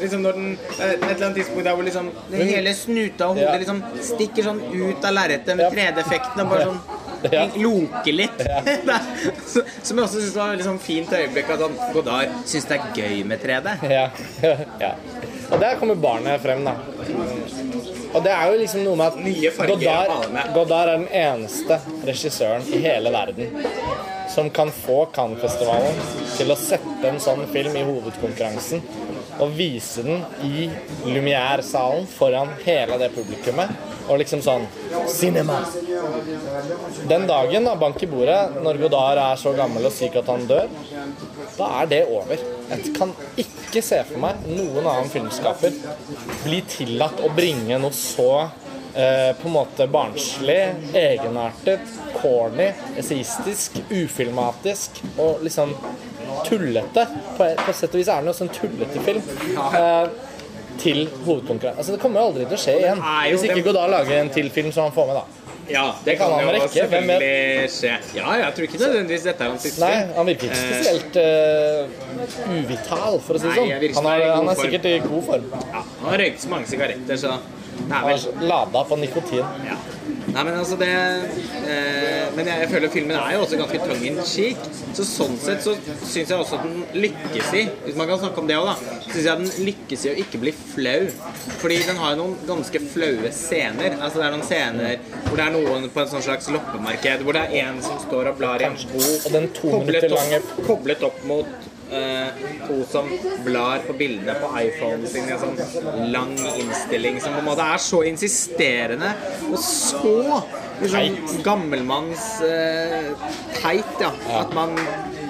liksom når den Et eller annet tidspunkt der hvor liksom den hele snuta og hodet Ja. liksom stikker sånn ut av lerretet med 3D-effekten og bare sånn Ja. loker litt. Det er- Som jeg også syns var et sånn fint øyeblikk. At han Godard syns det er gøy med 3D. Ja. ja. Og der kommer barnet frem, da. Og det er jo liksom noe med at Godard. Godard er den eneste regissøren i hele verden som kan få Cannes-festivalen til å sette en sånn film i hovedkonkurransen og vise den i Lumière-salen foran hele det publikummet. Og liksom sånn Cinema! Den dagen, da, bank i bordet, når Godard er så gammel og syk at han dør, da er det over. Jeg kan ikke se for meg noen annen filmskaper bli tillatt å bringe noe så eh, på en måte barnslig, egenartet, corny, esaistisk, ufilmatisk og liksom tullete. På, på sett og vis er det jo også en tullete film. Eh, til hovedkonkurransen. Altså, det kommer jo aldri til å skje igjen. Hvis ikke det- Godard lager en til film som han får med, da. Ja, det kan kan han jo rekke, hvem vet? selvfølgelig skje. Ja, jeg tror ikke nødvendigvis dette er hans siste. Nei, han virker ikke Eh, spesielt uh, uvital, for å si det sånn. Han er, han er er sikkert i god form. Ja, han har røykt så mange sigaretter, så er vel er lada på nikotin. Ja. Nei, men altså det eh, Men jeg, jeg føler filmen er jo også ganske tongue in cheek. Så sånn sett så syns jeg også at den lykkes i Hvis man kan snakke om det òg, da. Syns jeg den lykkes i å ikke bli flau. Fordi den har jo noen ganske flaue scener. Altså det er noen scener hvor det er noen på en sånn slags loppemarked, hvor det er en som står og blar i en bok Og den to koblet minutter opp, lange koblet opp mot eh, to som blar på bildene på iPhonen sin i en sånn lang innstilling som på en måte er så insisterende og så liksom, gammelmanns eh, teit, ja. At man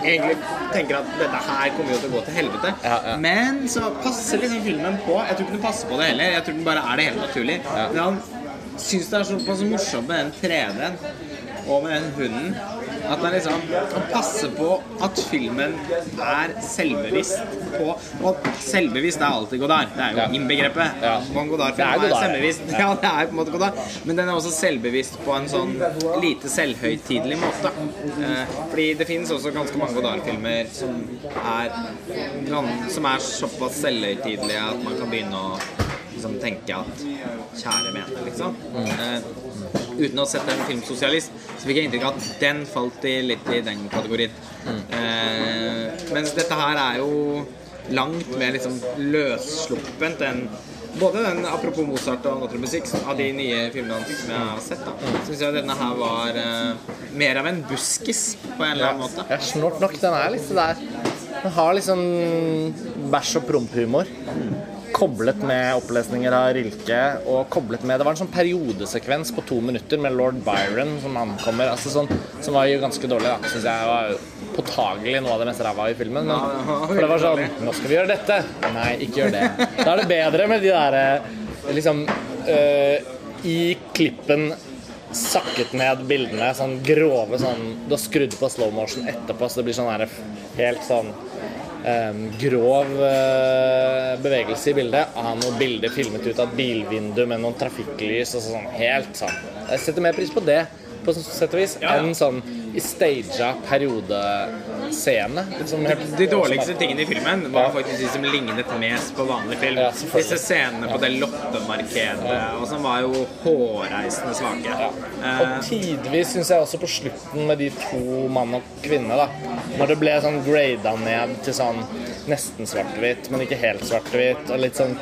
egentlig tenker at dette her kommer jo til å gå til helvete. Ja, ja. Men så passer liksom filmen på. Jeg tror ikke den passer på det heller. Jeg tror den bare er det helt naturlig. Men han syns det er såpass morsomt med den 3D-en og med den hunden at man liksom Han passer på at filmen er selvbevisst på Og selvbevisst er alltid Godard. Det er jo Ja. innbegrepet. Ja. Godard-film Det er Godard. selvbevisst. Ja, det er på en måte Godard. Men den er også selvbevisst på en sånn lite selvhøytidelig måte. Eh, fordi det finnes også ganske mange Godard-filmer som er Som er såpass selvhøytidelige at man kan begynne å liksom tenke at Kjære vene, liksom. Eh, uten å sette en filmsosialist, så fikk jeg inntrykk av at den falt i, litt i den kategorien. Uh, mens dette her er jo langt mer liksom løssluppent enn både den, apropos Mozart og naturmusikk, av de nye filmene som jeg har sett, da, syns jeg denne her var uh, mer av en buskis på en eller annen måte. Ja, snort nok. Den er litt der. Den har liksom bæsj- og prompehumor. Koblet med opplesninger av Rilke, og koblet med Det var en sånn periodesekvens på to minutter med lord Byron som ankommer, altså sånn, som var jo ganske dårlig, da. Syns jeg var påtagelig noe av det mest ræva i filmen. Men, for det var sånn Nå skal vi gjøre dette! Nei, ikke gjør det. Da er det bedre med de derre liksom øh, I klippen sakket ned bildene, sånn grove sånn Du har skrudd på slow motion etterpå, så det blir sånn her helt sånn grov eh, bevegelse i bildet. Ha noen bilder filmet ut av et bilvindu med noen trafikklys og sånn helt sånn. Jeg setter mer pris på det på sett og vis enn sånn i staged periodescene. Liksom helt- De dårligste tingene i filmen var faktisk de som lignet mest på vanlig film. Ja. Disse scenene på det loppemarkedet og som var jo hårreisende svake. Og Eh, tidvis syns jeg også på slutten med de to mann og kvinne, da Når det ble sånn grada ned til sånn nesten svart-hvitt, men ikke helt svart-hvitt, og litt sånn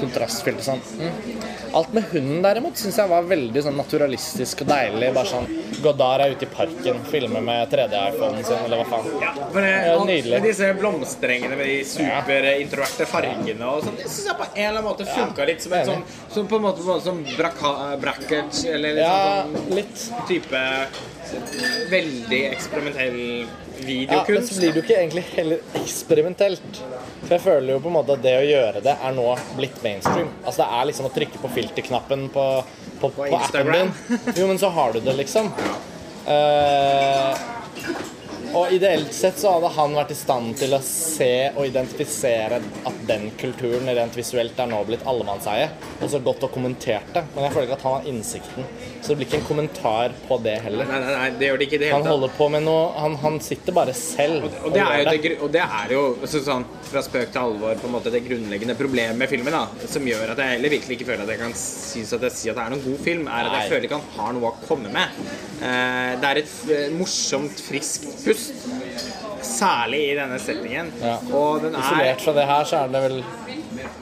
kontrastfylt sånn. Mm. Alt med hunden derimot syns jeg var veldig sånn naturalistisk og deilig. Bare sånn Godard er ute i parken, filmer med 3D-iPhonen sin, eller hva faen. ja, men det, Ja, alt nydelig. med disse blomsterengene med de superintroverte fargene og sånn, det syns jeg på en eller annen måte funka litt som en sånn som på en måte, en som braka- eller liksom Ja, sånn, litt. sånn type veldig eksperimentell Ja, men så blir det jo ikke egentlig heller eksperimentelt. For jeg føler jo på en måte at det å gjøre det er nå blitt mainstream. Altså det er liksom å trykke på filterknappen på, på, på, appen din. Jo, men så har du det, liksom. Eh, og ideelt sett så hadde han vært i stand til å se og identifisere at den kulturen rent visuelt er nå blitt allemannseie, og så godt og kommentert det. Men jeg føler ikke at han har innsikten. Så det blir ikke en kommentar på det heller. Nei, nei, nei, det gjør det ikke det Han holder på med noe Han, han sitter bare selv Og det er jo, det, og det er jo sånn, fra spøk til alvor på en måte det grunnleggende problemet med filmen. da Som gjør at jeg heller virkelig ikke føler at jeg kan synes at jeg sier at det er noen god film. Er at Nei. jeg føler ikke han har noe å komme med. Eh, det er et morsomt, friskt pust. Særlig i denne settingen. Ja. Og den er Isolert fra det her, så er det vel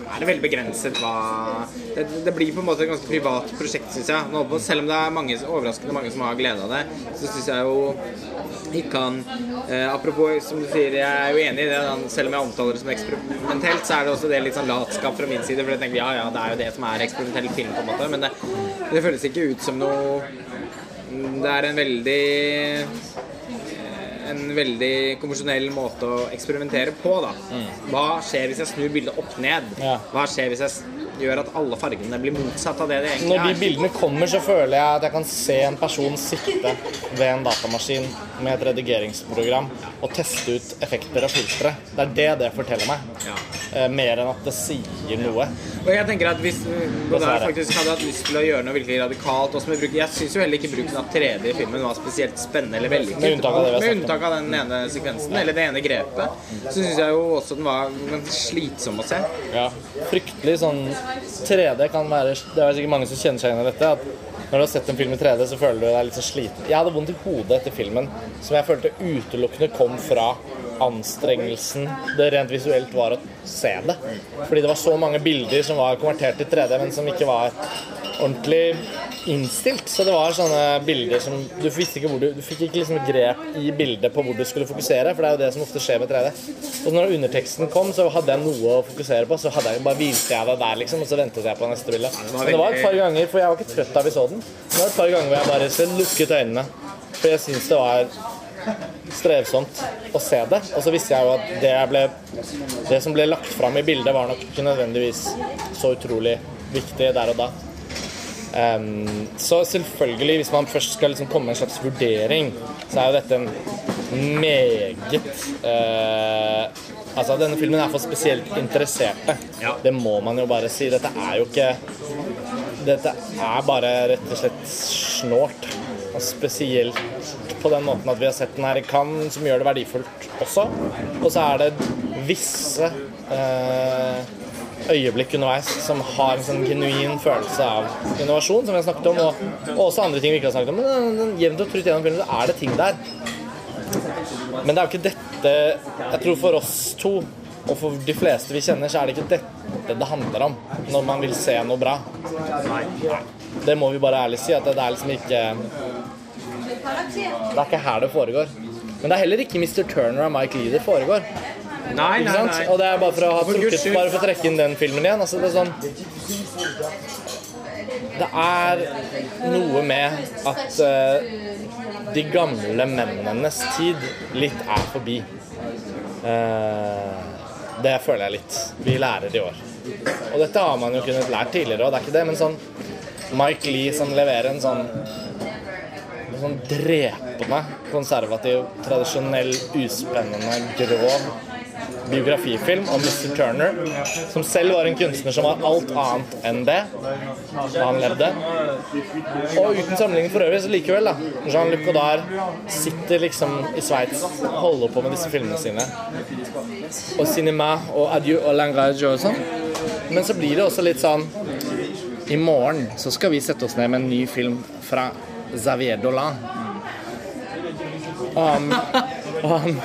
er det veldig begrenset hva det, det blir på en måte et ganske privat prosjekt, syns jeg. Nå, selv om det er mange, overraskende mange som har glede av det, så syns jeg jo ikke han eh, Apropos, som du sier, jeg er jo enig i det. Selv om jeg omtaler det som eksperimentelt, så er det også det litt sånn latskap fra min side. For jeg tenker ja, ja, det er jo det som er eksperimentell film, på en måte. Men det, det føles ikke ut som noe Det er en veldig en veldig konvensjonell måte å eksperimentere på. da Hva skjer hvis jeg snur bildet opp ned? Hva skjer hvis jeg gjør at alle fargene blir motsatt av det de egentlig er? Når de bildene kommer, så føler jeg at jeg kan se en person sitte ved en datamaskin med et redigeringsprogram og teste ut effekter og filtre. Det er det det forteller meg. Ja. Eh, mer enn at det sier noe. Og jeg tenker at hvis Godard faktisk hadde hatt lyst til å gjøre noe virkelig radikalt også med bruk, Jeg syns jo heller ikke bruken av 3D i filmen var spesielt spennende eller vellykket. Med unntak av det vi har snakket om. Unntak av den ene sekvensen, eller det ene grepet, så syns jeg jo også den var slitsom å se. Ja. Fryktelig sånn 3D kan være Det er sikkert mange som kjenner seg igjen i dette. At når du har sett en film i 3D, så føler du deg litt så sliten. Jeg hadde vondt i hodet etter filmen, som jeg følte utelukkende kom fra anstrengelsen det rent visuelt var å se det. Fordi det var så mange bilder som var konvertert til 3D, men som ikke var ordentlig innstilt. Så det var sånne bilder som Du visste ikke hvor du Du fikk ikke liksom grep i bildet på hvor du skulle fokusere, for det er jo det som ofte skjer med 3D. Og når underteksten kom, så hadde jeg noe å fokusere på, så hadde jeg bare hvilte jeg det der, liksom, og så ventet jeg på neste bilde. Men det var et par ganger, for jeg var ikke trøtt da vi så den. Det var et par ganger hvor jeg bare lukket øynene. For jeg syns det var strevsomt å se det. Og så visste jeg jo at det, ble, det som ble lagt fram i bildet, var nok ikke nødvendigvis så utrolig viktig der og da. Ehm, så selvfølgelig, hvis man først skal liksom komme med en slags vurdering, så er jo dette en meget uh, Altså, denne filmen er for spesielt interesserte. Ja. Det må man jo bare si. Dette er jo ikke Dette er bare rett og slett snålt. Og spesielt på den måten at vi har sett den her i Cannes, som gjør det verdifullt også. Og så er det visse eh, øyeblikk underveis som har en sånn genuin følelse av innovasjon, som vi har snakket om, og, og også andre ting vi ikke har snakket om. Men jevnt og trutt gjennom filmen så er det ting der. Men det er jo ikke dette Jeg tror for oss to, og for de fleste vi kjenner, så er det ikke dette det handler om når man vil se noe bra. Det må vi bare ærlig si, at det er liksom ikke Det er ikke her det foregår. Men det er heller ikke Mr. Turner og Mike Lee det foregår. Nei, nei, nei. Og det er bare for å ha trukket, bare for å trekke inn den filmen igjen. Altså, det er sånn Det er noe med at uh, de gamle mennenes tid litt er forbi. Uh, det føler jeg litt. Vi lærer i år. Og dette har man jo kunnet lært tidligere, òg, det er ikke det, men sånn Mike Lee som leverer en sånn en sånn drepende, konservativ, tradisjonell, uspennende, grov biografifilm om Mr. Turner, som selv var en kunstner som var alt annet enn det da han levde. Og uten sammenligning for øvrig, så likevel, da. Jean-Luc Godard sitter liksom i Sveits og holder på med disse filmene sine. Og cinema og adieu og langage og sånn. Men så blir det også litt sånn I morgen så skal vi sette oss ned med en ny film fra Xavier Dolan. Og han, og han,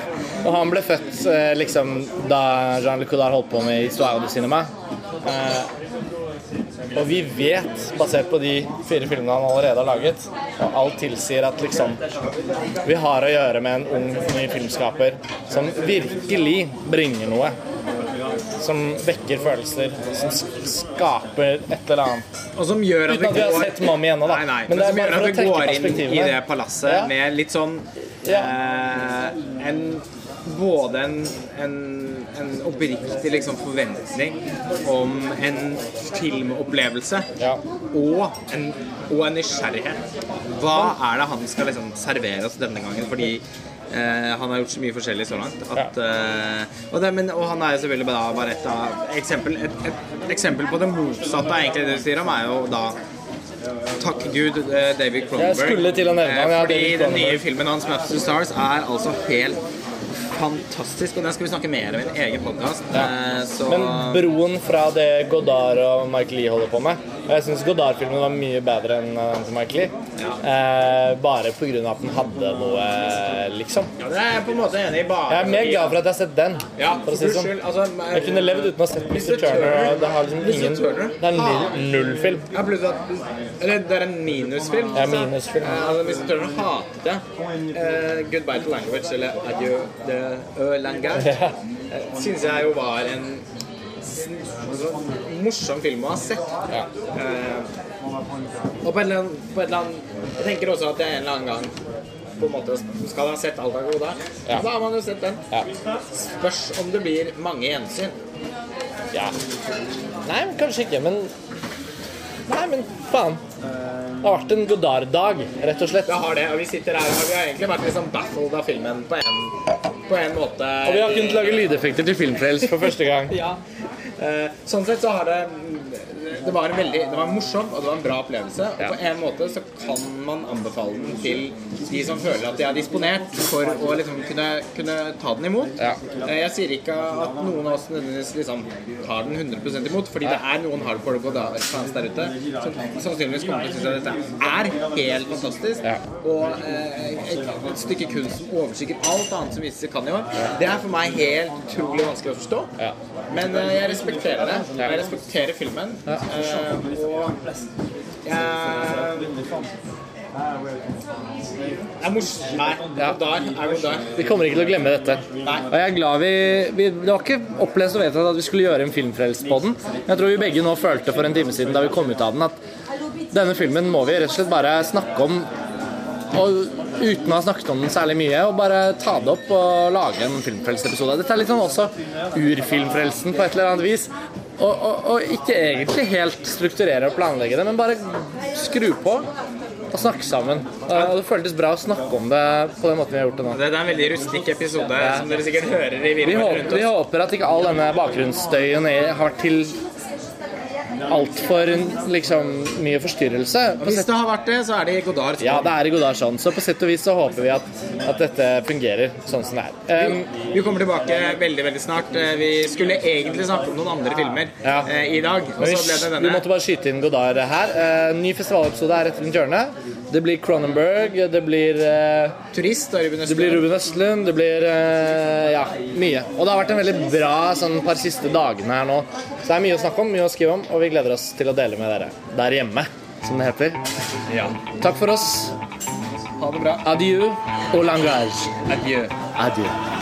og han ble født eh, liksom da Jean-Luc Coudard holdt på med Histoire du cinema. Eh, og vi vet, basert på de fire filmene han allerede har laget, og alt tilsier at liksom Vi har å gjøre med en ung, ny filmskaper som virkelig bringer noe. Som vekker følelser, som skaper et eller annet. Og som gjør at Uten at vi har går- sett Mommy ennå, da. Nei, nei. Men Men, det som gjør at vi går inn i det palasset Ja. med litt sånn eh, en Både en, en, en oppriktig liksom forventning om en filmopplevelse Ja. og, en, og en nysgjerrighet. Hva er det han skal liksom servere oss denne gangen? Fordi eh, han har gjort så mye forskjellig så langt. At, eh, og, det, men, og han er jo selvfølgelig bare, bare et av eksempel, et, et eksempel på det motsatte av egentlig det du sier om, er jo da Takk Gud, eh, David Cronenberg. Jeg skulle til å nevne han, Eh, ja, Fordi den nye filmen hans, 'Maps to Stars', er altså helt fantastisk, og den skal vi snakke mer om i en egen podkast. Så Men broen fra det Godard og Mike Lee holder på med jeg syns Godard-filmen var mye bedre enn eh, den til Mike Lee. Eh, bare pga. at den hadde noe, liksom. ja, det er jeg på en måte enig i. Bare Jeg er mer glad for at jeg har sett den. Ja, for å si det sånn. Altså, Jeg kunne levd uten å ha sett Mr. Turner. og Det har liksom ingen Turner? Det er en null film. Ja, pluss at Eller det er en minusfilm. Ja, minusfilm. Eh, altså, Mr. Turner hatet det. Eh, 'Goodbye to Language' eller adjø. de Ja. eh, syns jeg jo var en altså, morsom film å ha sett. Ja. Eh, og på et, eller annet, på et eller annet Jeg tenker også at jeg en eller annen gang på en måte skal ha sett alt av gode. Ja. Da har man jo sett den. Ja. Spørs om det blir mange gjensyn. ja. Nei, kanskje ikke, men Nei, men faen. Det har vært en Godard-dag, rett og slett. Det har det, og vi sitter her og vi har egentlig vært liksom baffled av filmen på en, på en måte. Og vi har kunnet lage lydeffekter til Filmfrelst for første gang. Ja. Eh, sånn sett så har det Det var veldig Det var morsomt, og det var en bra opplevelse. Og på en måte så kan man anbefale den til de som føler at de er disponert for å liksom kunne, kunne ta den imot. Eh, jeg sier ikke at noen av oss nødvendigvis liksom tar den 100% imot, fordi det er noen hardcore Godard-fans der ute som sannsynligvis kommer til å synes at dette er helt fantastisk. Og eh, et, stykke kunst som overskygger alt annet som kan i år. Det er for meg helt utrolig vanskelig å forstå. Men eh, jeg respekterer det. Jeg respekterer filmen. Ja. Eh, og er. Nei. Vi kommer ikke til å glemme dette. Og jeg er glad vi, vi Det var ikke opplest og vedtatt at vi skulle gjøre en filmfrelst på den. Jeg tror vi begge nå følte for en time siden da vi kom ut av den, at denne filmen må vi rett og slett bare snakke om. Og uten å ha snakket om den særlig mye, og bare ta det opp og lage en filmfrelst-episode. Dette er litt sånn også urfilmfrelsen på et eller annet vis. Og, og, og ikke egentlig helt strukturere og planlegge det, men bare skru på og snakke sammen. Og det føltes bra å snakke om det på den måten vi har gjort det nå. Det er en veldig rustikk episode, som dere sikkert hører i Vi rundt håper, vi håper at ikke all denne bakgrunnsstøyen har til altfor liksom, mye forstyrrelse. Og Hvis det har vært det, så er det i Godard. ja, det er i Godard sånn, så på sett og vis så håper vi at, at dette fungerer sånn som det er. Um, Vi kommer tilbake veldig veldig snart. Eh, Vi skulle egentlig snakke om noen andre filmer Ja. uh, i dag, og så ble det denne. vi måtte bare skyte inn Godard her. Uh, ny festivalepisode er rett rundt hjørnet. Det blir Cronenberg, det blir uh, Turist og Ruben Det blir Østlund. Ruben Østlund, det blir ja, mye. Og det har vært en veldig bra sånn, par siste dagene her nå. Så det er mye å snakke om, mye å skrive om, og vi gleder oss til å dele med dere der hjemme, som det heter. Ja. Takk for oss. Ha det bra. Adieu og langage. Adjø. Adieu.